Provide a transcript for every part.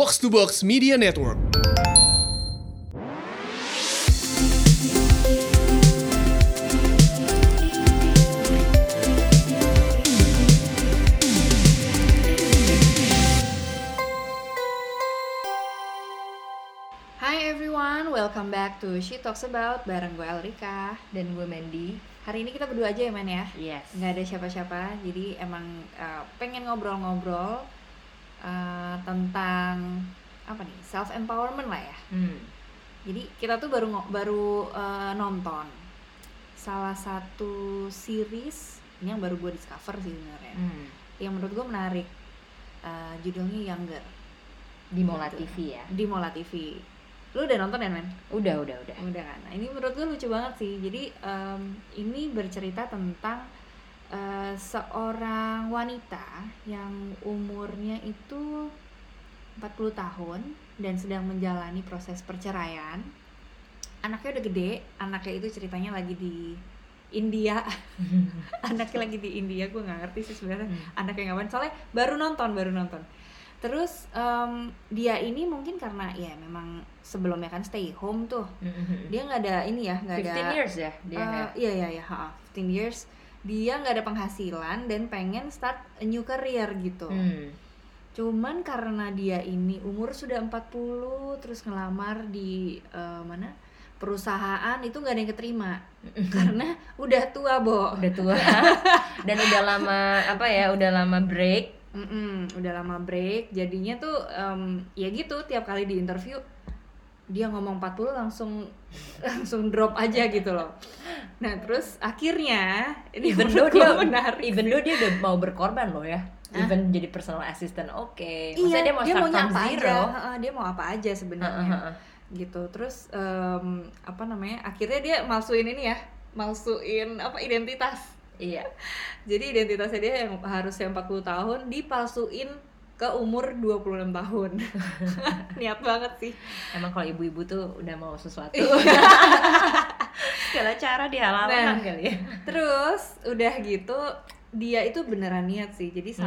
Box to Box Media Network. Hi everyone, welcome back to She Talks About bareng gue Elrika dan gue Mandy. Hari ini kita berdua aja ya men ya Yes. Nggak ada siapa-siapa, jadi emang uh, pengen ngobrol-ngobrol uh, tentang apa nih, self empowerment lah ya Hmm. Jadi kita tuh baru baru uh, nonton salah satu series ini yang baru gue discover sih sebenarnya Hmm. yang menurut gue menarik Uh, judulnya Younger Di Mola Gitu. TV ya. di Mola TV lu udah nonton ya men? Udah, udah, udah. Udah kan. Nah, ini menurut gue lucu banget sih. Jadi em, ini bercerita tentang eh, seorang wanita yang umurnya itu 40 tahun dan sedang menjalani proses perceraian. Anaknya udah gede, anaknya itu ceritanya lagi di India. anaknya lagi di India, gue nggak ngerti sih sebenarnya Hmm. anaknya ngapain. Soalnya baru nonton, baru nonton. Terus em, dia ini mungkin karena ya memang sebelumnya kan stay home tuh dia nggak ada ini ya nggak ada 15 years ya dia Eh, ya? iya iya iya ha, 15 years dia nggak ada penghasilan dan pengen start a new career gitu Hmm. cuman karena dia ini umur sudah 40 terus ngelamar di eh, mana perusahaan itu nggak ada yang keterima karena udah tua bo Udah tua dan udah lama apa ya? Udah lama break. Mm-mm, udah lama break jadinya tuh em, ya gitu tiap kali di interview dia ngomong 40 langsung langsung drop aja gitu loh nah terus akhirnya ini Even though dia menarik even though dia udah mau berkorban loh ya. Hah? Even jadi personal assistant oke. iya Maksudnya dia mau start maunya from zero. aja dia mau apa aja sebenarnya Heeh, heeh. gitu terus em, apa namanya akhirnya dia malsuin ini ya malsuin apa identitas Iya. jadi identitasnya dia yang harusnya 40 tahun dipalsuin ke umur 26 tahun niat banget sih Emang kalau ibu-ibu tuh udah mau sesuatu. Iya. Segala cara dihalalkan Nah. kali ya. Terus udah gitu dia itu beneran niat sih. Jadi Hmm.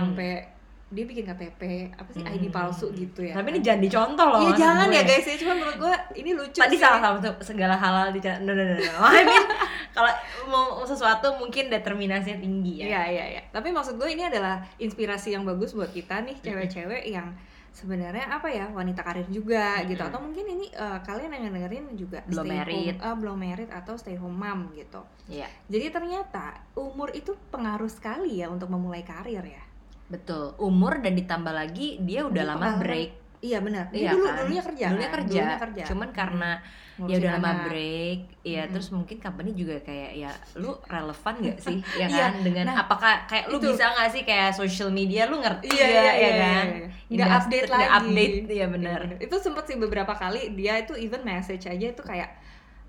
Dia bikin KTP apa sih ID Hmm. palsu gitu ya. Tapi kan. ini jangan dicontoh loh. Iya jangan gue. ya guys ya. Cuma menurut gua ini lucu Tadi sih. salah satu segala halal di no, no, no, no. I mean, kalau mau sesuatu mungkin determinasinya tinggi ya. Iya iya iya. Tapi maksud gue ini adalah inspirasi yang bagus buat kita nih cewek-cewek yang sebenarnya apa ya wanita karir juga gitu Mm-mm. atau mungkin ini eh, kalian yang dengerin juga Belum stay married. home, ah, belum married atau stay home mom gitu. Iya, Jadi ternyata umur itu pengaruh sekali ya untuk memulai karir ya. Betul. Umur dan ditambah lagi dia udah Dia lama pengalaman. break. Iya benar. Dia Iya dulu kan? dulunya kerja. Dulunya kan? kerja. Dulunya kerja. Cuman karena Ngurusin ya udah lama anak. break, ya Mm-mm. terus mungkin company juga kayak ya lu relevan gak sih ya Iya, kan dengan nah, apakah kayak lu itu. bisa gak sih kayak social media lu ngerti Iya ya, iya ya iya. kan? iya. Nggak Industri- update nggak lagi. update, iya Iya, benar. bener. Itu sempet sih beberapa kali dia itu even message aja itu kayak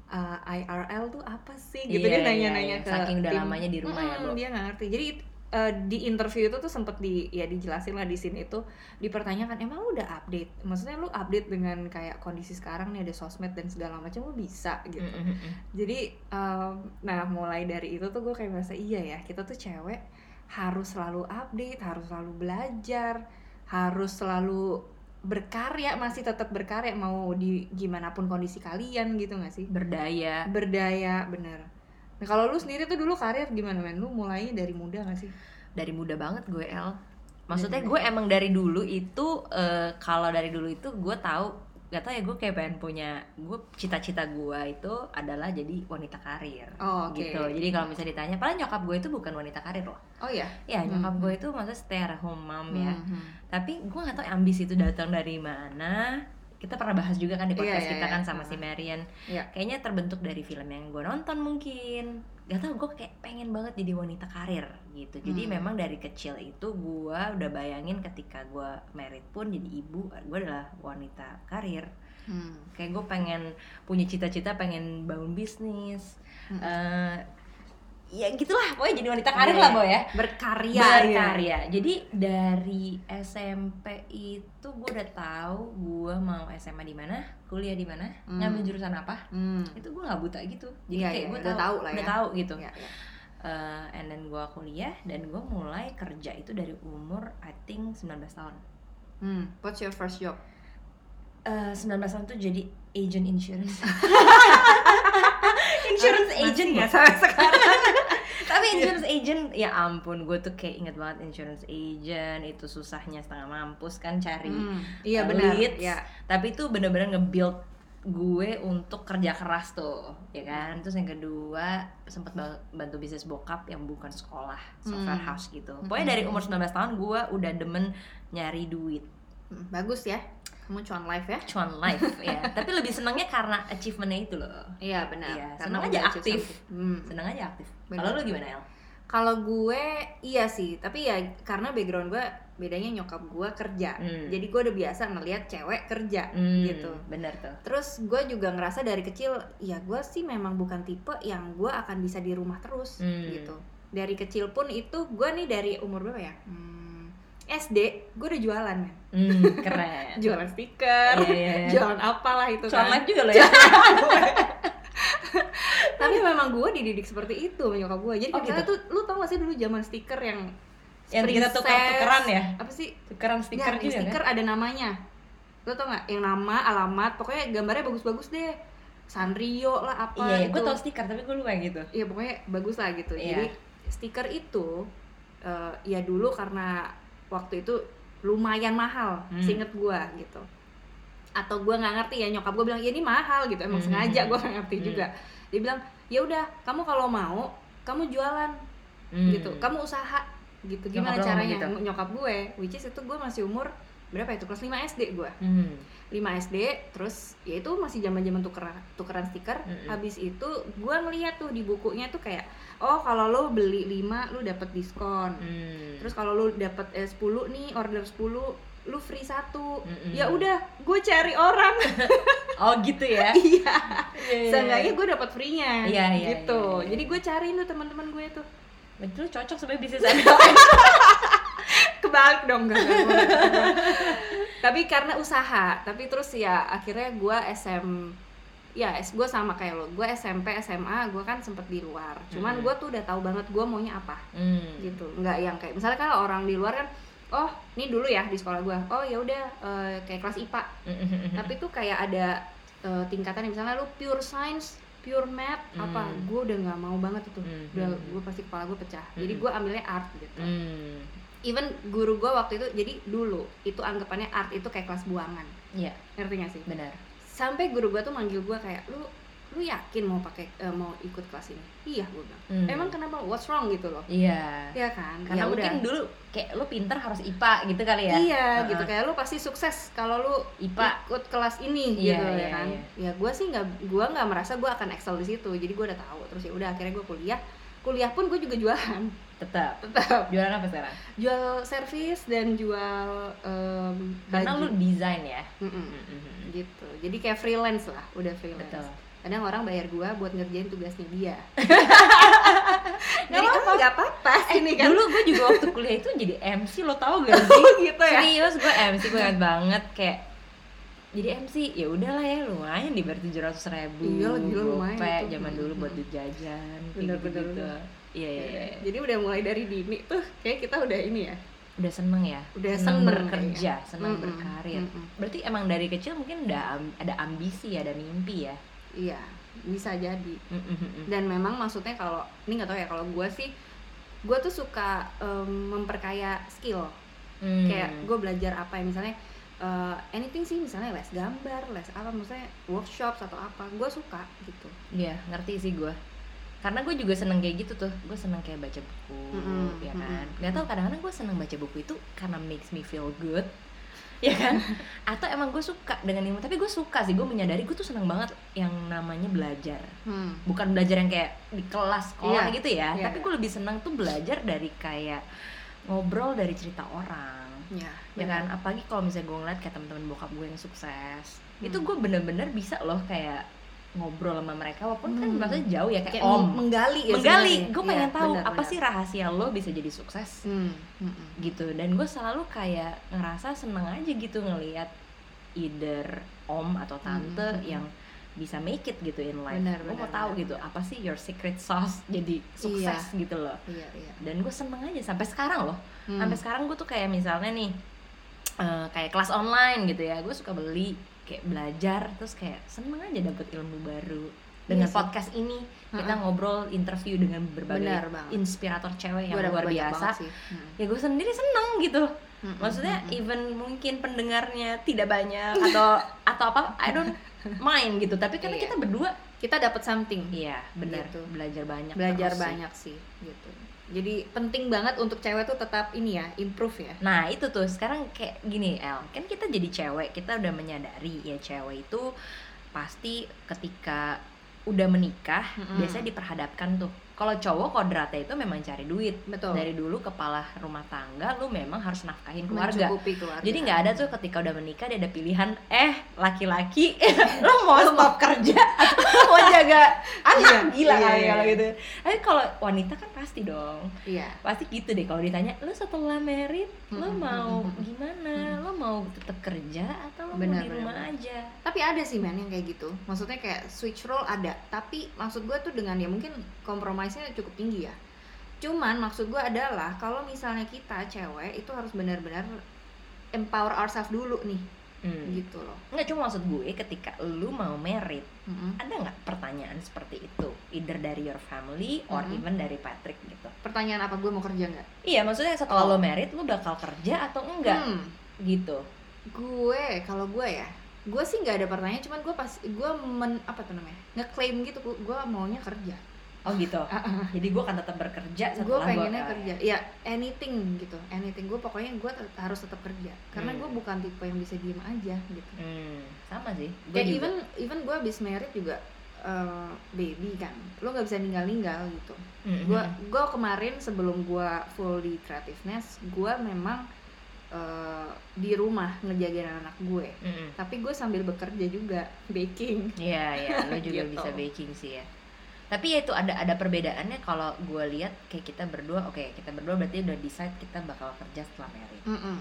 uh, IRL tuh apa sih gitu Iya, dia nanya-nanya iya, iya. ke Saking udah tim. lamanya di rumah ya, Mm, Bo. dia nggak ngerti jadi uh, di interview itu tuh sempet di ya dijelasin lah di sini itu dipertanyakan emang lu udah update maksudnya lu update dengan kayak kondisi sekarang nih ada sosmed dan segala macam lu bisa gitu Mm-mm-mm. jadi um, nah mulai dari itu tuh gue kayak merasa iya ya kita tuh cewek harus selalu update harus selalu belajar harus selalu berkarya masih tetap berkarya mau di gimana pun kondisi kalian gitu gak sih Berdaya. berdaya bener nah kalau lu sendiri tuh dulu karir gimana men? Lu mulainya dari muda gak sih? Dari muda banget gue El. Maksudnya gue emang dari dulu itu eh, kalau dari dulu itu gue tahu gak tau ya gue kayak pengen punya gue cita-cita gue itu adalah jadi wanita karir oh oke. gitu. Jadi kalau misalnya ditanya paling nyokap gue itu bukan wanita karir loh. Oh ya ya nyokap Hmm. gue itu maksudnya stay at home mom ya. Mhm. tapi gue gak tau ambisi itu datang dari mana kita pernah bahas juga kan di Iya, podcast iya, kita iya. kan sama si. Marian Iya. kayaknya terbentuk dari film yang gue nonton mungkin gak tau gue kayak pengen banget jadi wanita karir gitu jadi Hmm. memang dari kecil itu gue udah bayangin ketika gue married pun jadi ibu gue adalah wanita karir Hmm. kayak gue pengen punya cita-cita pengen bangun bisnis Hmm. Eh, ya gitulah pokoknya jadi wanita karir Iya, lah iya. boy ya berkarya berkarya ya. jadi dari SMP itu gue udah tahu gue mau SMA di mana kuliah di mana Hmm. ngambil jurusan apa Hmm. itu gue nggak buta gitu jadi Iya, kayak iya, gue udah tahu lah udah ya. tahu gitu Iya, iya. Eh, and then gue kuliah dan gue mulai kerja itu dari umur I think 19 tahun Hmm. what's your first job Eh, 19 tahun tuh jadi agent insurance insurance agent ya ya sampai sekarang insurance agent ya ampun gue tuh kayak inget banget insurance agent itu susahnya setengah mampus kan cari Hmm, iya uh, benar leads. ya. Tapi itu bener-bener nge-build gue untuk kerja keras tuh ya kan? Terus yang kedua sempat bantu bisnis bokap yang bukan sekolah software Hmm. house gitu. Pokoknya dari umur 19 tahun gue udah demen nyari duit Hmm, bagus ya kamu cuan live ya cuan life ya tapi lebih senangnya karena achievementnya itu loh iya benar karena senang aja aktif. Hmm. senang aja aktif kalau lu gimana El? Kalau gue iya sih, tapi ya karena background gue bedanya nyokap gue kerja, Hmm. jadi gue udah biasa ngelihat cewek kerja Hmm, gitu. bener tuh Terus gue juga ngerasa dari kecil, ya gue sih memang bukan tipe yang gue akan bisa di rumah terus Hmm. gitu. Dari kecil pun itu gue nih dari umur berapa ya? Hmm, SD gue udah jualan kan, hmm, keren. Jualan stiker, Iya, iya, iya. jualan apalah itu cuan kan. juga loh ya. Tapi memang gue dididik seperti itu nyokap gue. Jadi Oh, misalnya gitu? tuh, lu tau gak sih dulu zaman stiker yang yang kita princess, tuker-tukeran ya? Apa sih? Tukeran stiker juga stiker kan ada namanya. Lo tau nggak yang nama alamat pokoknya gambarnya bagus-bagus deh. Sanrio lah apa iya itu gue tau stiker tapi gue lupa yang gitu. Iya pokoknya bagus lah gitu. Iya. jadi stiker itu eh, ya dulu karena waktu itu lumayan mahal Hmm. seinget gua gitu atau gua nggak ngerti ya nyokap gua bilang ya ini mahal gitu emang Hmm. sengaja gua nggak ngerti Hmm. juga dia bilang ya udah kamu kalau mau kamu jualan Hmm. gitu kamu usaha gitu Nyokap gimana ngomong caranya gitu? nyokap gue which is itu gue masih umur berapa itu kelas 5 SD gue Hmm. 5 SD terus ya itu masih zaman zaman tukeran tukeran stiker. Mm-mm. habis itu gue ngeliat tuh di bukunya tuh kayak oh kalau lo beli 5 lu dapet diskon. Hmm. terus kalau lu dapet eh, 10 nih order 10 lu free satu. Mm-mm. ya udah gue cari orang. Oh gitu ya? Iya. Iya, iya, seenggaknya gue dapet free nya Iya, iya, gitu. iya, iya. jadi gue cariin tuh teman-teman gue tuh itu cocok sebagai bisnis kebalik dong enggak. tapi karena usaha tapi terus ya akhirnya gue SM ya gue sama kayak lo gue SMP SMA gue kan sempet di luar cuman Mm-mm. gue tuh udah tahu banget gue maunya apa hmm. gitu nggak yang kayak misalnya kan orang di luar kan oh ini dulu ya di sekolah gue oh ya udah eh, kayak kelas IPA Hmm. tapi tuh kayak ada eh, tingkatan misalnya lu pure science pure math apa Hmm. gue udah nggak mau banget itu Hmm, udah hmm, gue pasti kepala gue pecah jadi Hmm. gue ambilnya art gitu Hmm. Even guru gue waktu itu jadi dulu itu anggapannya art itu kayak kelas buangan Iya, ngerti gak sih benar. sampai guru gue tuh manggil gue kayak lu lu yakin mau pakai eh, mau ikut kelas ini iya gue bilang Hmm. emang kenapa what's wrong gitu loh Iya. ya kan Karena Ya mungkin udah. dulu kayak lu pinter harus IPA gitu kali ya. iya Heeh. gitu kayak lu pasti sukses kalau lu IPA. ikut kelas ini Iya, gitu iya, ya kan iya. ya gue sih nggak gue nggak merasa gue akan excel di situ jadi gue udah tahu terus ya udah akhirnya gue kuliah kuliah pun gue juga jualan Tetap. tetap Jualan apa sekarang? jual servis dan jual em, Karena baju. lu desain ya. Mm-mm. Mm-mm. gitu jadi kayak freelance lah udah freelance Betul. kadang orang bayar gua buat ngerjain tugasnya dia jadi apa-apa. nggak apa-apa sih nih kan Dulu gue juga waktu kuliah itu jadi MC lo tau gak sih? gitu ya Serius gue MC gue ingat banget kayak jadi MC ya udahlah ya lumayan dibayar tujuh ratus ribu Iya, gila, lumayan zaman dulu buat Hmm. duit jajan bener, gitu bener. Iya iya iya jadi udah mulai dari dini tuh kayak kita udah ini ya udah seneng ya Udah seneng, seneng berkerja kayaknya. seneng Mm-mm, berkarir mm-mm. berarti emang dari kecil mungkin udah ada ambisi ada mimpi ya iya bisa jadi Mm-mm-mm. dan memang maksudnya kalau ini nggak tahu ya kalau gua sih gua tuh suka em, memperkaya skill Hmm. kayak gue belajar apa ya misalnya eh, anything sih misalnya les gambar les apa misalnya workshop atau apa gue suka gitu Iya, ngerti sih gue. Karena gue juga seneng kayak gitu tuh. Gue seneng kayak baca buku, Mm-mm, ya kan. Gak tau kadang-kadang gue seneng baca buku itu karena makes me feel good, ya kan. Atau emang gue suka dengan ilmu. Tapi gue suka sih. Gue menyadari gue tuh seneng banget yang namanya belajar. hmm. Bukan belajar yang kayak di kelas sekolah Iya, gitu ya. iya, tapi iya. gue lebih seneng tuh belajar dari kayak ngobrol dari cerita orang ya ya kan apalagi kalau misalnya gue ngeliat kayak teman-teman bokap gue yang sukses itu Hmm. gue bener-bener bisa loh kayak ngobrol sama mereka walaupun kan Hmm. maksudnya jauh ya kayak, kayak om. meng- menggali ya menggali. gue pengen Iya, tahu benar, apa benar. sih rahasia lo bisa jadi sukses? Hmm. gitu. Dan gue selalu kayak ngerasa seneng aja gitu ngelihat either om atau tante Hmm, yang bisa make it gitu in life. Gue mau tahu benar, gitu apa sih your secret sauce jadi sukses gitu loh. Iya iya. Dan gue seneng aja sampai sekarang loh. Hmm. sampai sekarang gue tuh kayak misalnya nih eh, kayak kelas online gitu ya gue suka beli kayak belajar terus kayak seneng aja dapet ilmu baru dengan Iya sih. podcast ini kita Ha-ha. ngobrol interview dengan berbagai inspirator cewek yang luar banyak biasa. Hmm. ya gue sendiri seneng gitu Mm-mm, maksudnya mm-mm. even mungkin pendengarnya tidak banyak atau atau apa I don't mind gitu tapi karena Iya. kita berdua kita dapat something iya benar Gitu. belajar banyak belajar terus sih. banyak sih gitu jadi penting banget untuk cewek tuh tetap ini ya improve ya. Nah itu tuh. Sekarang kayak gini El. Kan kita jadi cewek Kita udah menyadari ya cewek itu Pasti ketika udah menikah Mm-mm. Biasanya diperhadapkan tuh Kalau cowok kodratnya itu memang cari duit. Betul. Dari dulu kepala rumah tangga Lu memang harus nafkahin keluarga. Keluarga. Jadi nggak ada tuh ketika udah menikah dia ada pilihan Eh laki-laki Lo mau stop kerja Atau mau jaga anak? Iya, Gila iya, iya. kalau gitu. Tapi kalau wanita kan pasti dong. Iya. Pasti gitu deh kalau ditanya lu setelah merit lo Mm-mm, mau mm-mm, gimana? Lo mau tetap kerja atau lo Benar, mau di rumah benar. aja? Tapi ada sih men yang kayak gitu. Maksudnya kayak switch role ada. Tapi maksud gue tuh dengan ya mungkin kompromisnya cukup tinggi ya. Cuman maksud gue adalah kalau misalnya kita cewek itu harus benar-benar empower ourselves dulu nih. Hmm. gitu loh. Nggak cuma maksud gue ketika lu mau merit Mm-mm. ada nggak pertanyaan seperti itu? Either dari your family or Mm-mm. even dari Patrick gitu. Pertanyaan apa gue mau kerja nggak? Iya maksudnya setelah Oh. lo merit lu bakal kerja atau enggak? Hmm, gitu. Gue kalau gue ya gue sih nggak ada pertanyaan cuman gue pas gue men apa tuh namanya ngeklaim gitu gue maunya kerja oh gitu. Jadi gue akan tetap bekerja gue pengennya gua- kerja. Ya anything gitu. Anything. Gue pokoknya gue tet- harus tetap kerja. Karena Hmm. gue bukan tipe yang bisa diem aja gitu. Hmm, sama sih. Gua kayak juga. even even gue abis merit juga eh, baby kan. Lo nggak bisa ninggal ninggal gitu gue gue kemarin sebelum gue full di creativeness gue memang eh, di rumah ngejagain anak gue. Mm-mm. tapi gue sambil bekerja juga baking. Iya, iya, lo juga Gitu. bisa baking sih ya. Tapi ya itu ada ada perbedaannya kalau gue lihat kayak kita berdua, oke kita berdua berarti udah decide kita bakal kerja setelah married. Mm-mm.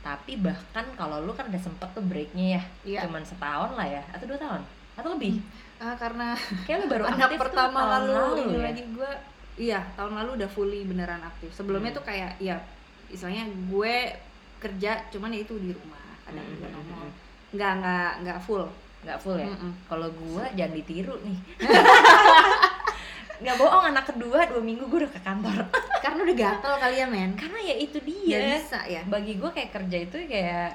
Tapi bahkan kalau lu kan udah sempet tuh breaknya ya, Iya. cuman setahun lah ya, atau dua tahun, atau lebih. Ah, karena Kayak lu baru anak aktif tuh pertama tahun lalu, ini ya. lagi gue iya tahun lalu udah fully beneran aktif sebelumnya Hmm. tuh kayak ya istilahnya gue kerja cuman ya itu di rumah kadang Mm, juga mm, nongol mm, nggak nggak nggak full nggak full ya. Mm-mm. Kalau gue jangan ditiru nih. nggak bohong anak kedua dua minggu gue udah ke kantor. Karena udah gatel kali ya men? Karena ya itu dia. Bisa ya? Bagi gue kayak kerja itu kayak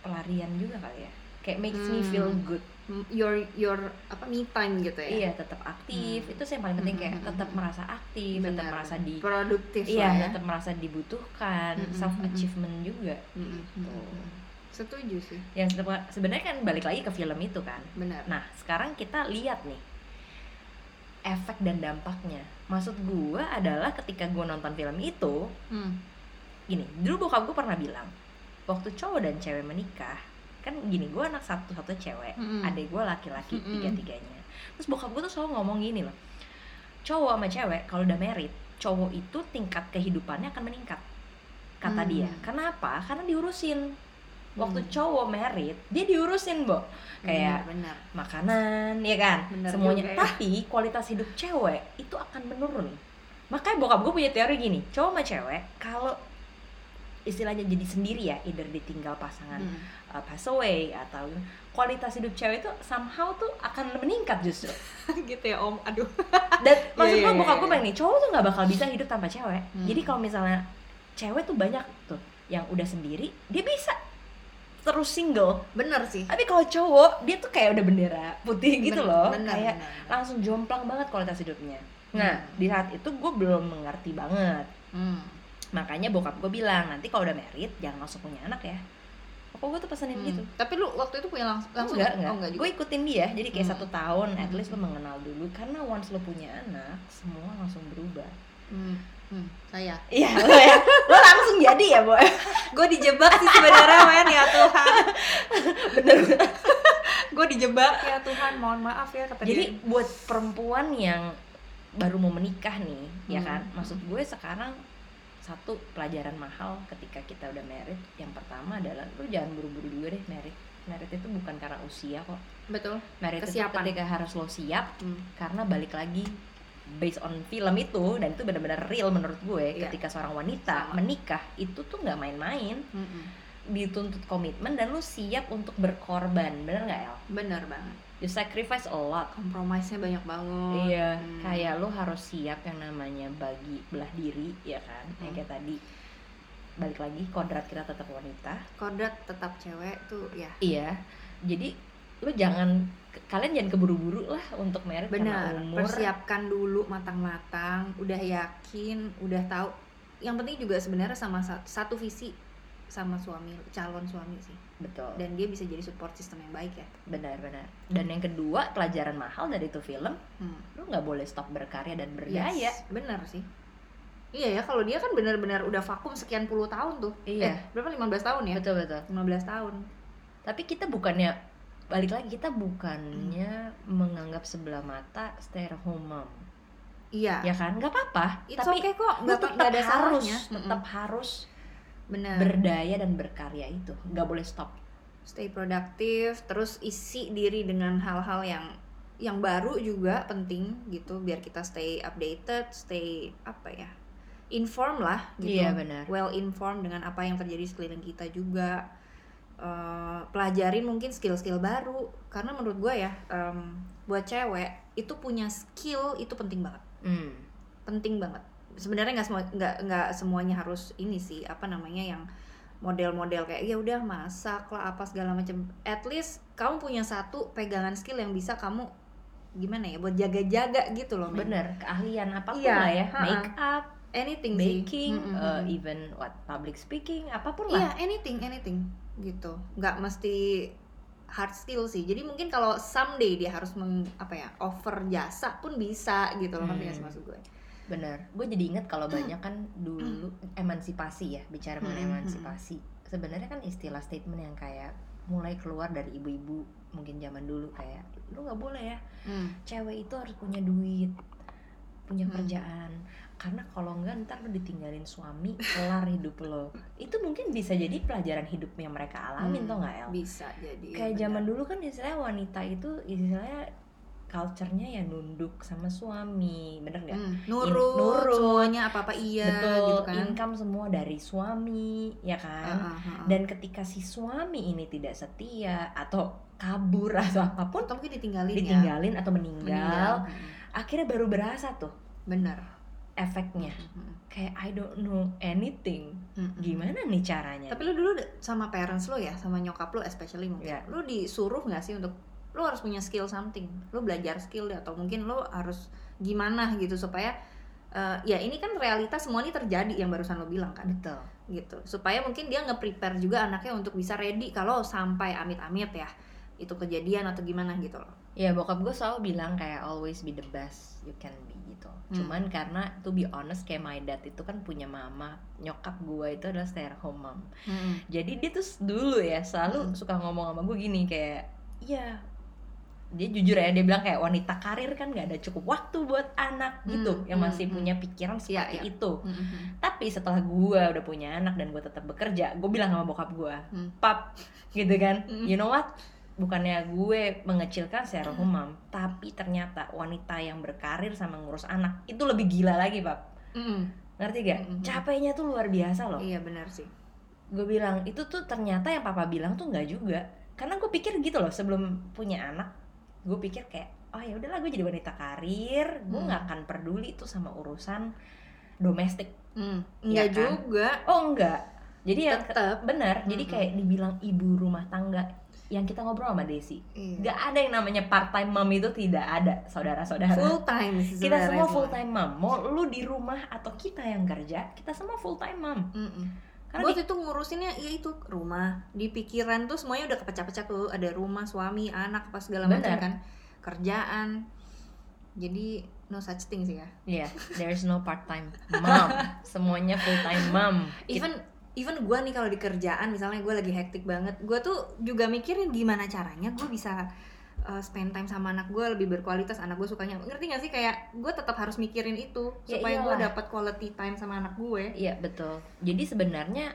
pelarian juga kali ya. Kayak makes me Hmm. feel good. Your your apa me time gitu ya? Iya tetap aktif. Hmm. itu sih yang paling penting Hmm, kayak hmm, tetap hmm. merasa aktif tetap Benar. merasa di produktif iya ya. tetap merasa dibutuhkan Hmm, hmm, self achievement hmm, juga. Mm-mm. gitu. Setuju sih. Yang sebe- sebenarnya kan balik lagi ke film itu kan? Benar. Nah sekarang kita lihat nih efek dan dampaknya maksud gua adalah ketika gua nonton film itu Hmm. gini dulu bokap gue pernah bilang waktu cowok dan cewek menikah kan gini gue anak satu satu cewek Mm-mm. adik gue laki-laki Mm-mm. tiga tiganya terus bokap gue tuh selalu ngomong gini loh cowok sama cewek kalau udah married cowok itu tingkat kehidupannya akan meningkat kata Hmm. dia kenapa karena diurusin waktu Hmm. cowok married dia diurusin bo kayak benar makanan ya kan Bener semuanya juga ya. tapi kualitas hidup cewek itu akan menurun makanya bokap gue punya teori gini cowok sama cewek kalau istilahnya jadi sendiri ya either ditinggal pasangan Hmm. uh, pass away atau kualitas hidup cewek itu somehow tuh akan meningkat justru gitu ya om aduh dan maksud iya, gue iya, bokap iya. gue bilang nih cowok tuh nggak bakal bisa hidup tanpa cewek Hmm. jadi kalau misalnya cewek tuh banyak tuh yang udah sendiri dia bisa terus single bener sih tapi kalau cowok dia tuh kayak udah bendera putih gitu loh bener, kayak bener, langsung jomplang banget kualitas hidupnya nah Hmm. di saat itu gue belum mengerti banget Hmm. makanya bokap gue bilang nanti kalau udah married jangan langsung punya anak ya Pokoknya gue tuh pesenin Hmm. gitu tapi lu waktu itu punya langsung langsung enggak, enggak. oh enggak juga gue ikutin dia jadi kayak Hmm. satu tahun at Hmm. least lo mengenal dulu karena once lo punya anak semua langsung berubah hmm. Hmm. saya iya lo ya lo langsung jadi ya boy gue dijebak sih sebenarnya men ya Tuhan. Bener. Gue dijebak. Ya Tuhan mohon maaf ya kata jadi dia. buat perempuan yang baru mau menikah nih ya Hmm. kan? Maksud gue sekarang satu pelajaran mahal ketika kita udah married. Yang pertama adalah lu jangan buru-buru juga deh married. Married itu bukan karena usia kok. Betul. Married itu Kesiapan. ketika harus lo siap Hmm. karena balik lagi based on film itu dan itu benar-benar real menurut gue Iya. ketika seorang wanita Sama. menikah itu tuh nggak main-main Mm-mm. dituntut komitmen dan lu siap untuk berkorban bener nggak El? bener banget You sacrifice a lot kompromisnya banyak banget Iya, Hmm. kayak lu harus siap yang namanya bagi belah diri, ya kan? Yang Hmm. kayak tadi balik lagi kodrat kita tetap wanita. kodrat tetap cewek tuh ya Iya. Jadi lu jangan kalian jangan keburu-buru lah untuk merit benar umur. persiapkan dulu matang-matang udah yakin udah tahu yang penting juga sebenarnya sama sa- satu visi sama suami calon suami sih Betul. dan dia bisa jadi support system yang baik ya Benar-benar. Dan yang kedua, pelajaran mahal dari itu film, Hmm. lu nggak boleh stop berkarya dan berdaya. Yes, bener sih iya ya kalau dia kan benar-benar udah vakum sekian puluh tahun tuh Iya. eh, berapa 15 tahun ya Betul betul. 15 tahun Tapi kita bukannya balik lagi kita bukannya menganggap sebelah mata stay at home mom. iya. Ya kan? nggak apa-apa. It's tapi okay kok. Nggak tetap ada harus salahnya. tetap harus bener. berdaya dan berkarya itu. Nggak boleh stop. Stay produktif terus isi diri dengan hal-hal yang yang baru juga penting gitu biar kita stay updated stay apa ya inform lah gitu. Iya, benar. well informed dengan apa yang terjadi sekeliling kita juga Eh, pelajarin mungkin skill-skill baru. Karena menurut gue ya em, buat cewek itu punya skill itu penting banget. Hmm. penting banget. Sebenarnya nggak semua nggak nggak semuanya harus ini sih apa namanya yang model-model kayak ya udah masak lah apa segala macam. At least kamu punya satu pegangan skill yang bisa kamu gimana ya buat jaga-jaga gitu loh bener keahlian apa pun Iya, lah ya. ha-ha. make up anything sih. baking Mm-mm. uh, even what public speaking apa pun lah. Anything anything gitu. Nggak mesti hard skill sih. Jadi mungkin kalau someday dia harus meng, apa ya offer jasa pun bisa gitu loh ngerti Hmm. maksud gue? Bener gue jadi inget kalau banyak kan dulu emansipasi ya bicara mengenai Mm, mm, emansipasi. Sebenarnya kan istilah statement yang kayak mulai keluar dari ibu-ibu mungkin zaman dulu kayak lu nggak boleh ya. Hmm. cewek itu harus punya duit punya Hmm. kerjaan karena kalau enggak ntar lu ditinggalin suami kelar hidup lo. Itu mungkin bisa jadi pelajaran hidup yang mereka alamin Hmm, tau nggak El? bisa jadi kayak benar. zaman dulu kan istilahnya wanita itu istilahnya culture-nya ya nunduk sama suami bener nggak? Hmm, nurut, nurut. semuanya apa apa iya betul gitu kan. income semua dari suami ya kan? Ah, ah, ah, ah. dan ketika si suami ini tidak setia atau kabur atau apa pun atau mungkin ditinggalin, ditinggalin atau ya meninggal, Hmm, akhirnya baru berasa tuh. Bener efeknya. Hmm, kayak I don't know anything. Hmm, hmm. gimana nih caranya? Tapi lu dulu sama parents lo ya sama nyokap lo especially mungkin. Iya. lu disuruh nggak sih untuk lu harus punya skill something? Lu belajar skill deh atau mungkin lu harus gimana gitu supaya eh, ya ini kan realitas semua ini terjadi yang barusan lo bilang kan. Betul. Gitu. Supaya mungkin dia nge-prepare juga anaknya untuk bisa ready kalau sampai amit-amit ya itu kejadian atau gimana gitu loh ya bokap gue selalu bilang kayak always be the best you can be gitu Hmm. cuman karena to be honest kayak my dad itu kan punya mama nyokap gue itu adalah stay at home mom jadi dia tuh dulu ya selalu Mm. suka ngomong sama gue gini kayak iya dia jujur ya dia bilang kayak wanita karir kan nggak ada cukup waktu buat anak gitu Hmm, yang hmm, masih hmm. punya pikiran Iya, seperti iya. itu Mm-mm. tapi setelah gue udah punya anak dan gue tetap bekerja gue bilang sama bokap gue Hmm. pap gitu kan Mm. you know what bukannya gue mengecilkan secara umum tapi ternyata wanita yang berkarir sama ngurus anak itu lebih gila lagi pap Mm-mm. ngerti gak Mm-mm. capeknya tuh luar biasa loh iya benar sih gue bilang itu tuh ternyata yang papa bilang tuh nggak juga karena gue pikir gitu loh sebelum punya anak gue pikir kayak oh ya udahlah gue jadi wanita karir gue Hmm. nggak akan peduli tuh sama urusan domestik Mm. Enggak kan? juga oh enggak jadi ya tetap benar jadi Mm-mm. kayak dibilang ibu rumah tangga yang kita ngobrol sama Desi. Iya. nggak ada yang namanya part time mom itu tidak ada saudara-saudara. Full time sih kita semua full time mom. Mau lu di rumah atau kita yang kerja kita semua full time mom. Mm-mm. karena Buat di- itu ngurusinnya ya itu rumah. Di pikiran tuh semuanya udah kepecah-pecah tuh. Ada rumah suami anak apa segala macam kan. Kerjaan. Jadi no such thing sih ya. Iya, there's no part time mom. Semuanya full time mom. even even gue nih kalau di kerjaan misalnya gue lagi hektik banget gue tuh juga mikirin gimana caranya gue bisa uh, spend time sama anak gue lebih berkualitas anak gue sukanya ngerti gak sih kayak gue tetap harus mikirin itu Ya supaya gue iyalah. dapat quality time sama anak gue Iya betul. Jadi sebenarnya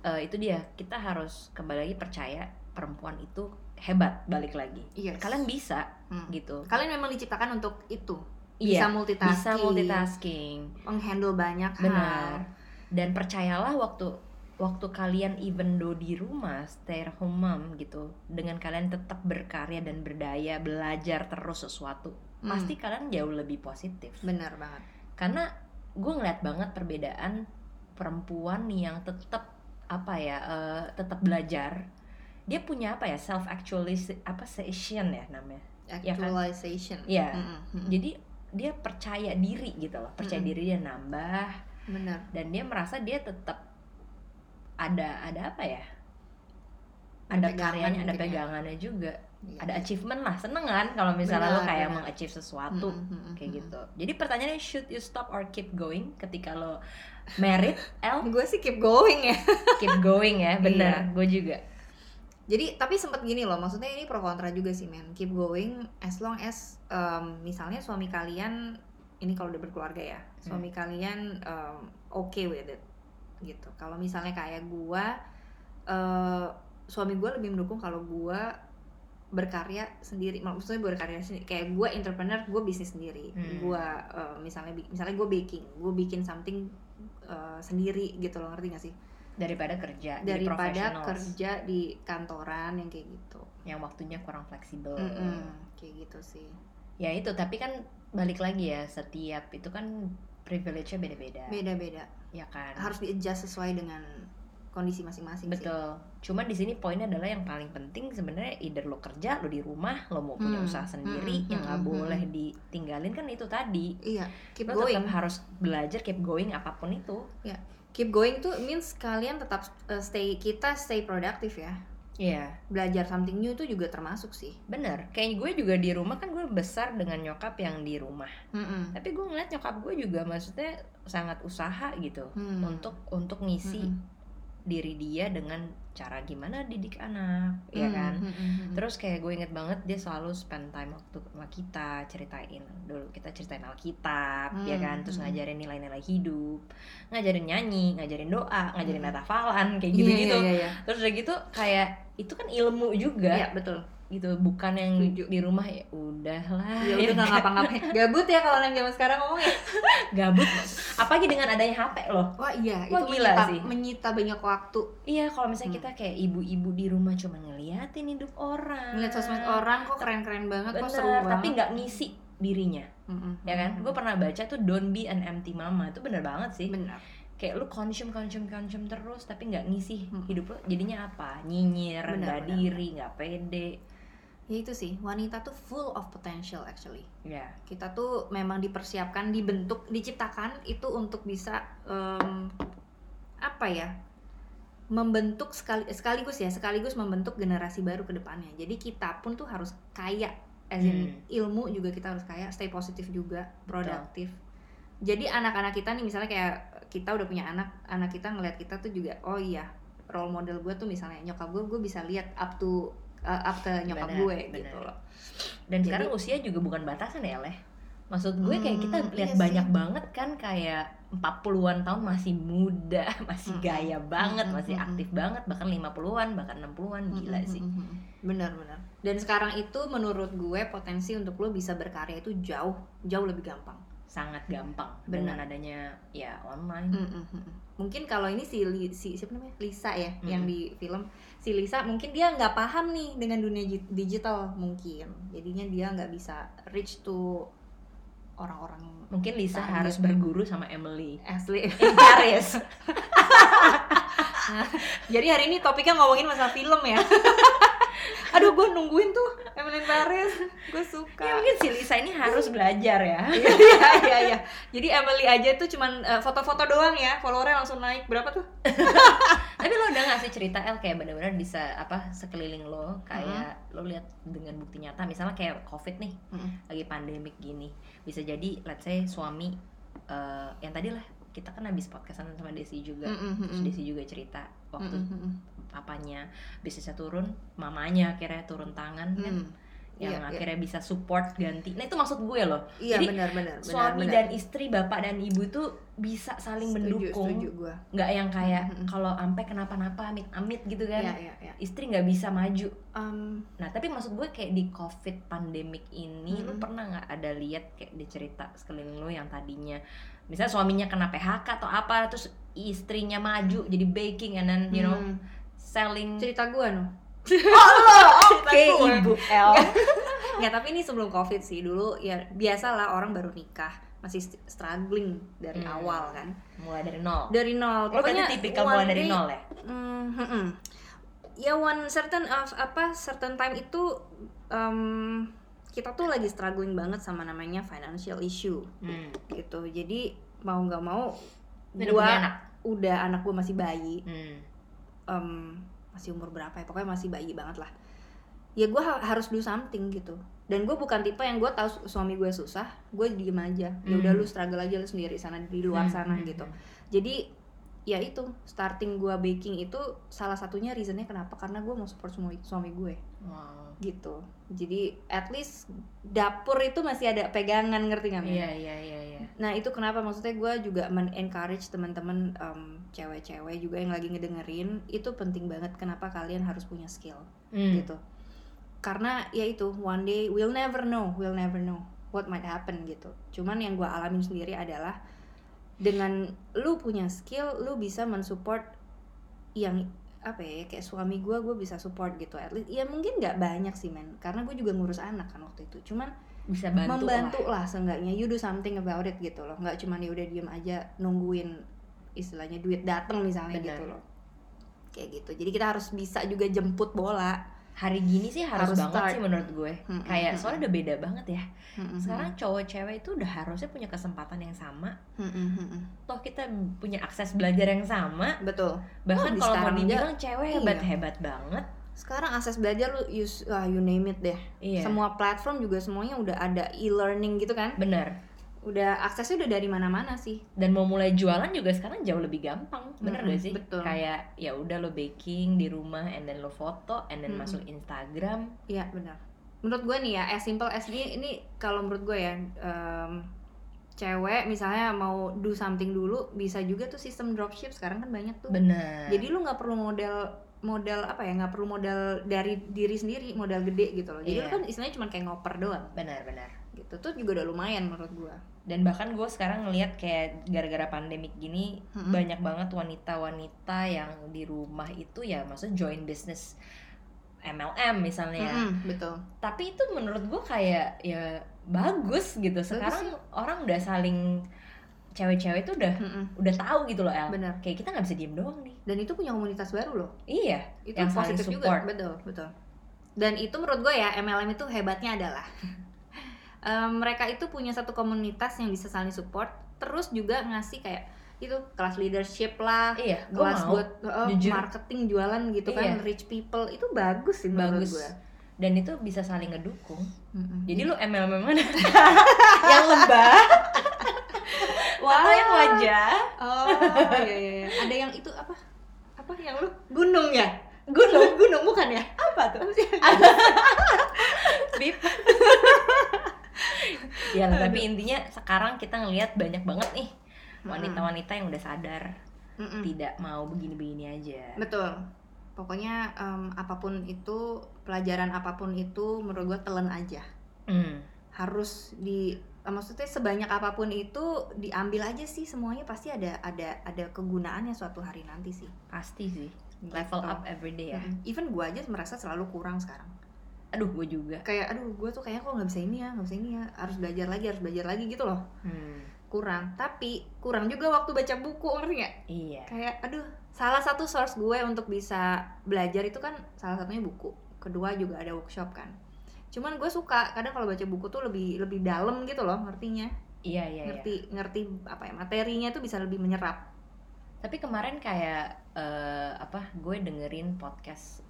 eh, itu dia kita harus kembali lagi percaya perempuan itu hebat balik lagi. Yes. Kalian bisa Hmm. gitu. kalian memang diciptakan untuk itu Iya, bisa multitasking Bisa multitasking. menghandle banyak Benar. hal Dan percayalah waktu waktu kalian even though di rumah stay at home mom gitu dengan kalian tetap berkarya dan berdaya belajar terus sesuatu Hmm. pasti kalian jauh lebih positif benar banget karena gue ngeliat banget perbedaan perempuan yang tetap apa ya eh, tetap belajar dia punya apa ya self actualization apa session ya namanya Ya kan? actualization Iya. Mm-mm, mm-mm. jadi dia percaya diri gitu loh percaya Mm-mm. diri dia nambah benar dan dia merasa dia tetap ada ada apa ya Ada pegangan karyanya ada ya. pegangannya juga Iya. ada achievement lah seneng kan kalau misalnya lo Benar, kayak benar. mengachieve sesuatu Mm-mm, mm-mm, kayak mm-mm. gitu jadi pertanyaannya should you stop or keep going ketika lo married El gue sih keep going ya keep going ya bener Iya. gue juga jadi tapi sempet gini loh maksudnya ini pro kontra juga sih men keep going as long as um, misalnya suami kalian ini kalau udah berkeluarga ya suami kalian um, okay with it gitu. Kalau misalnya kayak gua eh, suami gua lebih mendukung kalau gua berkarya sendiri. Maksudnya berkarya sendiri. Kayak gua entrepreneur gua bisnis sendiri. Hmm. gua eh, misalnya misalnya gua baking gua bikin something eh, sendiri gitu loh. Ngerti gak sih? Daripada kerja daripada kerja di kantoran yang kayak gitu. Yang waktunya kurang fleksibel. Mm-mm, kayak gitu sih. Ya itu tapi kan balik lagi ya setiap itu kan privilege-nya beda-beda. Beda-beda ya kan? Harus di adjust sesuai dengan kondisi masing-masing sih. Betul. Cuma di sini poinnya adalah yang paling penting sebenarnya either lo kerja lo di rumah lo mau punya Hmm, usaha sendiri hmm, yang nggak hmm, hmm, boleh ditinggalin kan itu tadi. Iya keep lo going. tetap harus belajar keep going apa pun itu. Keep going tuh means kalian tetap uh, stay kita stay produktif ya Iya belajar something new itu juga termasuk sih bener kayak gue juga di rumah kan gue besar dengan nyokap yang di rumah Mm-mm. tapi gue ngeliat nyokap gue juga maksudnya sangat usaha gitu Hmm. untuk untuk ngisi Mm-mm. Diri dia dengan cara gimana didik anak ya Mm, kan mm, mm, mm. terus kayak gue inget banget dia selalu spend time waktu sama kita ceritain dulu kita ceritain alkitab ya Hmm, kan terus hmm. ngajarin nilai-nilai hidup ngajarin nyanyi ngajarin doa ngajarin Hmm. natafalan kayak Iya, gitu-gitu iya, iya, terus udah gitu kayak itu kan ilmu juga iya betul gitu bukan yang Setuju. di rumah ya udahlah ya ya udah nggak ngapa-ngapain. Gabut ya kalau anak zaman sekarang ngomong ya gabut. Apalagi dengan adanya HP loh. Wah iya Wah, itu gila menyita, sih. menyita banyak waktu. Iya kalau misalnya Hmm. kita kayak ibu-ibu di rumah cuma ngeliatin hidup orang. Ngeliat sosmed orang kok keren-keren banget kok Bener, seru banget. tapi nggak ngisi dirinya. Mm-mm. ya kan? Gue pernah baca tuh don't be an empty mama. Itu bener banget sih. Benar kayak lu consume consume consume terus tapi nggak ngisi Hmm. hidup lu. Jadinya apa? Nyinyir Bener, bener, diri nggak pede ya itu sih. Wanita tuh full of potential actually. Ya. Kita tuh memang dipersiapkan dibentuk diciptakan itu untuk bisa em, apa ya membentuk sekali sekaligus ya sekaligus membentuk generasi baru ke depannya. Jadi kita pun tuh harus kaya as in Hmm. ilmu juga kita harus kaya stay positif juga produktif jadi anak-anak kita nih misalnya kayak kita udah punya anak anak kita ngeliat kita tuh juga oh iya role model gue tuh misalnya nyokap gue gue bisa lihat up to uh, up ke nyokap Benar, gue benar. gitu loh dan Jadi- sekarang usia juga bukan batasan ya leh maksud gue kayak kita Hmm, lihat iya banyak sih. banget kan kayak 40-an tahun masih muda masih Mm-mm. gaya banget Mm-mm, masih mm-mm. aktif banget bahkan 50-an bahkan 60-an gila Mm-mm, sih benar benar dan sekarang itu menurut gue potensi untuk lo bisa berkarya itu jauh jauh lebih gampang sangat gampang Benar. dengan adanya ya online Mm-mm, mm-mm. Mungkin kalau ini si, Li- si siapa namanya? Lisa ya Mm-mm. yang di film. Si Lisa mungkin dia nggak paham nih dengan dunia digital mungkin. Jadinya dia nggak bisa reach to orang-orang mungkin Lisa harus berguru sama Emily. Asli. In Paris jadi hari ini topiknya ngomongin masalah film ya aduh gue nungguin tuh Emily Paris gue suka. Ya mungkin si Lisa ini harus belajar ya. Iya iya iya iya. Jadi Emily aja tuh cuman eh, foto-foto doang ya, followernya langsung naik. Berapa tuh? tapi lo udah gak sih cerita El kayak bener-bener bisa apa sekeliling lo? Kayak lo lihat dengan bukti nyata. Misalnya kayak covid nih lagi pandemik gini. Bisa jadi let's say suami eh, yang tadi lah kita kan habis podcastan sama Desi juga. Terus Desi juga cerita waktu apanya bisnisnya turun mamanya akhirnya turun tangan kan yang Iya, iya. akhirnya bisa support ganti nah itu maksud gue loh Iya Jadi, benar benar suami benar. dan istri bapak dan ibu itu bisa saling setuju, mendukung Setuju gua. nggak yang kayak Mm-mm. kalau ampe kenapa-napa amit-amit gitu kan Iya iya iya. istri nggak bisa maju Em, nah tapi maksud gue kayak di covid pandemik ini lu Mm-mm. pernah nggak ada lihat kayak di cerita sekeliling lu yang tadinya misalnya suaminya kena PHK atau apa terus istrinya maju jadi baking and then you know Hmm. Selling cerita gue no oke gue. ibu L. Nggak, tapi ini sebelum covid sih. Dulu ya biasalah orang baru nikah. Masih st- struggling dari Hmm. awal kan. Mulai dari nol. Dari nol. Lo berarti tipikal mulai dari day- nol ya? Hmm, hmm, hmm. ya one certain of apa certain time itu em, kita tuh lagi struggling banget sama namanya financial issue. Hmm. gitu. Jadi mau nggak mau Udah gua punya anak? udah anak gue masih bayi. Hmm. Em, masih umur berapa ya? Pokoknya masih bayi banget lah. Ya gue harus do something gitu. Dan gue bukan tipe yang gue tahu su- suami gue susah gue diem aja. Ya udah Hmm. lu struggle aja lu sendiri sana di luar Hmm, sana hmm, gitu. hmm. jadi ya itu starting gue baking itu salah satunya reasonnya kenapa? Karena gue mau support suami suami gue. Wow. Gitu. Jadi at least dapur itu masih ada pegangan ngerti nggak iya iya iya iya. Nah itu kenapa? Maksudnya gue juga men-encourage teman-teman em, cewek-cewek juga yang lagi ngedengerin itu penting banget kenapa kalian harus punya skill. Hmm. gitu. Karena ya itu one day we'll never know, we'll never know what might happen gitu. Cuman yang gue alamin sendiri adalah dengan lu punya skill, lu bisa mensupport yang apa ya kayak suami gue gue bisa support gitu at least ya mungkin nggak banyak sih men. Karena gue juga ngurus anak kan waktu itu. Cuman bisa bantu membantu lah. lah seenggaknya. You do something about it gitu loh. Nggak cuma ya udah diem aja nungguin istilahnya duit datang misalnya Benar. gitu loh. Kayak gitu. Jadi kita harus bisa juga jemput bola hari gini sih harus, Harus banget start. sih menurut gue. Mm-mm, kayak mm-mm. soalnya udah beda banget ya. Mm-mm, sekarang cowok cewek itu udah harusnya punya kesempatan yang sama. Mm-mm, mm-mm. toh kita punya akses belajar yang sama. Betul. Bahkan di kalau mau dibilang cewek iya. hebat hebat banget. Sekarang akses belajar lu use ah, you name it deh. Iya. Semua platform juga semuanya udah ada e-learning gitu kan? Benar udah aksesnya udah dari mana-mana sih dan mau mulai jualan juga sekarang jauh lebih gampang bener Mm-mm, gak sih betul. kayak ya udah lo baking di rumah and then lo foto and then Mm-mm. masuk Instagram Iya benar. Menurut gue nih ya, as simple as ini, ini kalau menurut gue ya, em, cewek misalnya mau do something dulu, bisa juga tuh sistem dropship sekarang kan banyak tuh. bener Jadi lu nggak perlu modal modal apa ya, nggak perlu modal dari diri sendiri, modal gede gitu loh. Jadi lu Iya. kan istilahnya cuma kayak ngoper doang, benar benar gitu. Tuh juga udah lumayan menurut gue. dan bahkan gue sekarang ngelihat kayak gara-gara pandemik gini Mm-mm. banyak banget wanita-wanita yang di rumah itu ya maksudnya join bisnis MLM misalnya Mm-mm, betul. tapi itu menurut gue kayak ya bagus gitu sekarang orang udah saling cewek-cewek itu udah Mm-mm, udah tahu gitu loh El Bener. kayak kita nggak bisa diem doang nih Dan itu punya komunitas baru loh. iya Itu Yang positif support. juga, betul, betul. Dan itu menurut gue ya MLM itu hebatnya adalah mereka itu punya satu komunitas yang bisa saling support, terus juga ngasih kayak itu kelas leadership lah, iya kelas mau buat jujur. marketing jualan gitu kan, Iya. rich people itu bagus sih menurut bagus gue. dan itu bisa saling ngedukung Mm-mm. jadi lu MLM mana yang lebah atau yang wajah Oh iya iya iya. Ada yang itu apa? Apa yang lu gunung ya? Gunung, gunung bukan ya? apa tuh? Bip. ya tapi intinya sekarang kita ngelihat banyak banget nih wanita-wanita yang udah sadar Mm-mm. tidak mau begini-begini aja. Betul. Pokoknya em, apa pun itu, pelajaran apa pun itu menurut gue telan aja. Hmm. Harus di eh, maksudnya sebanyak apa pun itu diambil aja sih semuanya pasti ada ada ada kegunaannya suatu hari nanti sih. Pasti sih. Level Gitu. up every day ya. Mm-mm. Even gue aja merasa selalu kurang sekarang. Aduh, gue juga. Kayak aduh gue tuh kayaknya kok nggak bisa ini ya, nggak bisa ini ya, harus belajar lagi, harus belajar lagi gitu loh. Hmm. Kurang. Tapi kurang juga waktu baca buku ngerti nggak? Iya. kayak aduh salah satu source gue untuk bisa belajar itu kan salah satunya buku kedua juga ada workshop kan cuman gue suka kadang kalau baca buku tuh lebih lebih dalam gitu loh ngertinya Iya, iya, iya. ngerti ngerti apa ya materinya tuh bisa lebih menyerap Tapi kemarin kayak eh, apa? Gue dengerin podcast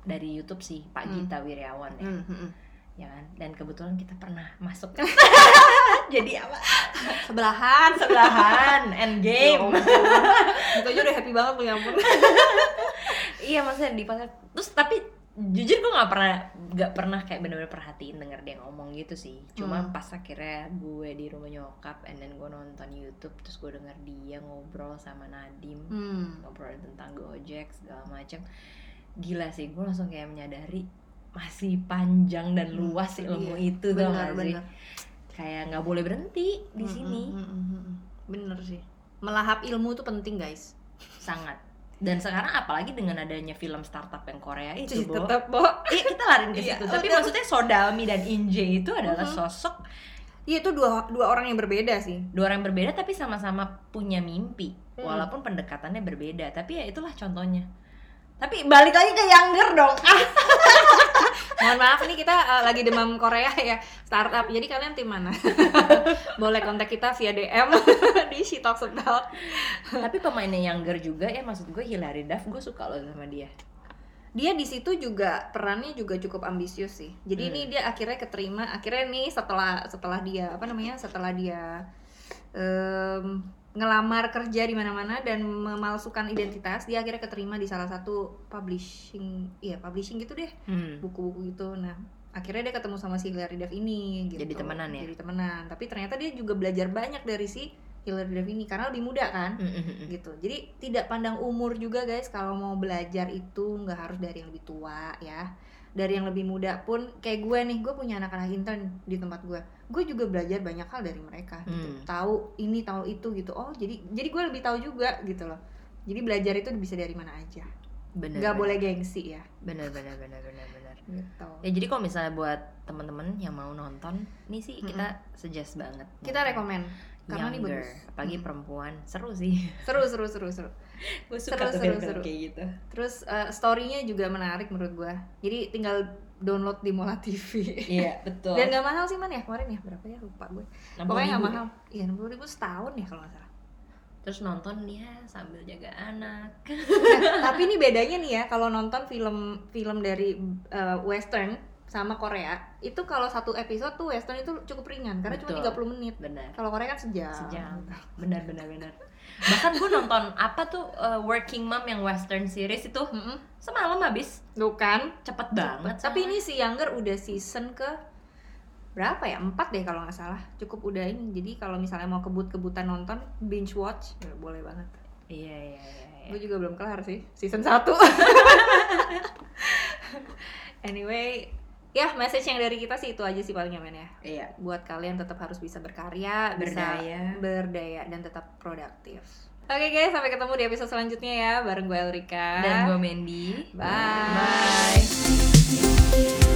dari YouTube sih, Pak Hmm. Gita Wiryawan ya. Hmm, hmm, hmm. ya kan? Dan kebetulan kita pernah masuk jadi apa? sebelahan Sebelahan Ya endgame. ampun. itu aja udah happy banget loh ya ampun iya maksudnya di podcast terus tapi jujur gue nggak pernah nggak pernah kayak bener-bener perhatiin denger dia ngomong gitu sih cuma Hmm. pas akhirnya gue di rumah nyokap and then gue nonton YouTube terus gue denger dia ngobrol sama Nadim hmm. ngobrol tentang Gojek segala macam gila sih gue langsung kayak menyadari masih panjang dan Hmm, luas itu ilmu dia. itu tau bener sih kayak nggak boleh berhenti di Hmm, sini hmm, hmm, hmm, bener sih melahap ilmu itu penting guys sangat dan sekarang apalagi dengan adanya film startup yang Korea itu Bo. tetap bo iya kita lari ke Iya, situ tapi udah. maksudnya Sodalmi dan Inje itu adalah Mhm. sosok Iya itu dua dua orang yang berbeda sih. dua orang yang berbeda tapi sama-sama punya mimpi Hmm. walaupun pendekatannya berbeda tapi ya itulah contohnya tapi balik lagi ke Younger dong ah Mohon maaf nih kita uh, lagi demam Korea ya startup. Jadi kalian tim mana? Boleh kontak kita via DM di She Talks About. tapi pemainnya Younger juga ya maksud gue Hilary Duff gue suka loh sama dia Dia di situ juga perannya juga cukup ambisius sih. Jadi Hmm. ini dia akhirnya keterima. Akhirnya nih setelah setelah dia apa namanya? Setelah dia em, ngelamar kerja di mana-mana dan memalsukan identitas, dia akhirnya keterima di salah satu publishing, iya publishing gitu deh. hmm. buku-buku gitu. Nah, akhirnya dia ketemu sama si Hilary Duff ini gitu. Jadi temenan ya? Jadi temenan. Tapi ternyata dia juga belajar banyak dari si Hilary Duff ini karena lebih muda kan. Mm, mm, mm. Gitu. Jadi tidak pandang umur juga guys kalau mau belajar itu nggak harus dari yang lebih tua ya. Dari yang lebih muda pun kayak gue nih, gue punya anak-anak intern di tempat gue. Gue juga belajar banyak hal dari mereka gitu. Hmm. Tahu ini, tahu itu gitu. Oh, jadi jadi gue lebih tahu juga gitu loh. Jadi belajar itu bisa dari mana aja. bener Nggak bener. boleh gengsi ya. bener bener bener bener bener Gitu. ya jadi kalau misalnya buat teman-teman yang mau nonton nih sih kita suggest banget kita rekomen karena ini bagus apalagi Mm. perempuan seru sih seru seru seru seru gue Seru, suka tuh seru, film-film seru. kayak gitu. Terus eh, storynya juga menarik menurut gua. Jadi tinggal download di Mola TV iya betul. Dan nggak mahal sih man ya kemarin ya? Berapa ya? Lupa gue pokoknya 60.000 mahal. Iya enam ribu setahun ya kalau nggak salah. Terus nonton dia sambil jaga anak. Nah, tapi ini bedanya nih ya kalau nonton film film dari eh, western sama Korea itu kalau satu episode tuh western itu cukup ringan karena Betul. cuma 30 menit benar kalau Korea kan sejam sejam benar benar benar bahkan gue nonton apa tuh uh, Working Mom yang Western series itu Mm-mm. semalam habis Tuh kan cepet banget Tapi ini si Younger udah season ke berapa ya? Empat deh kalau nggak salah. Cukup udah ini. Jadi kalau misalnya mau kebut-kebutan nonton, binge watch, ya boleh banget. iya iya iya, iya. Gue juga belum kelar sih season 1 Anyway, ya message yang dari kita sih itu aja sih paling men ya. iya Buat kalian tetap harus bisa berkarya, Berdaya. bisa berdaya dan tetap produktif. Oke guys, sampai ketemu di episode selanjutnya ya bareng gue Elrika. dan gue Mandy Bye. bye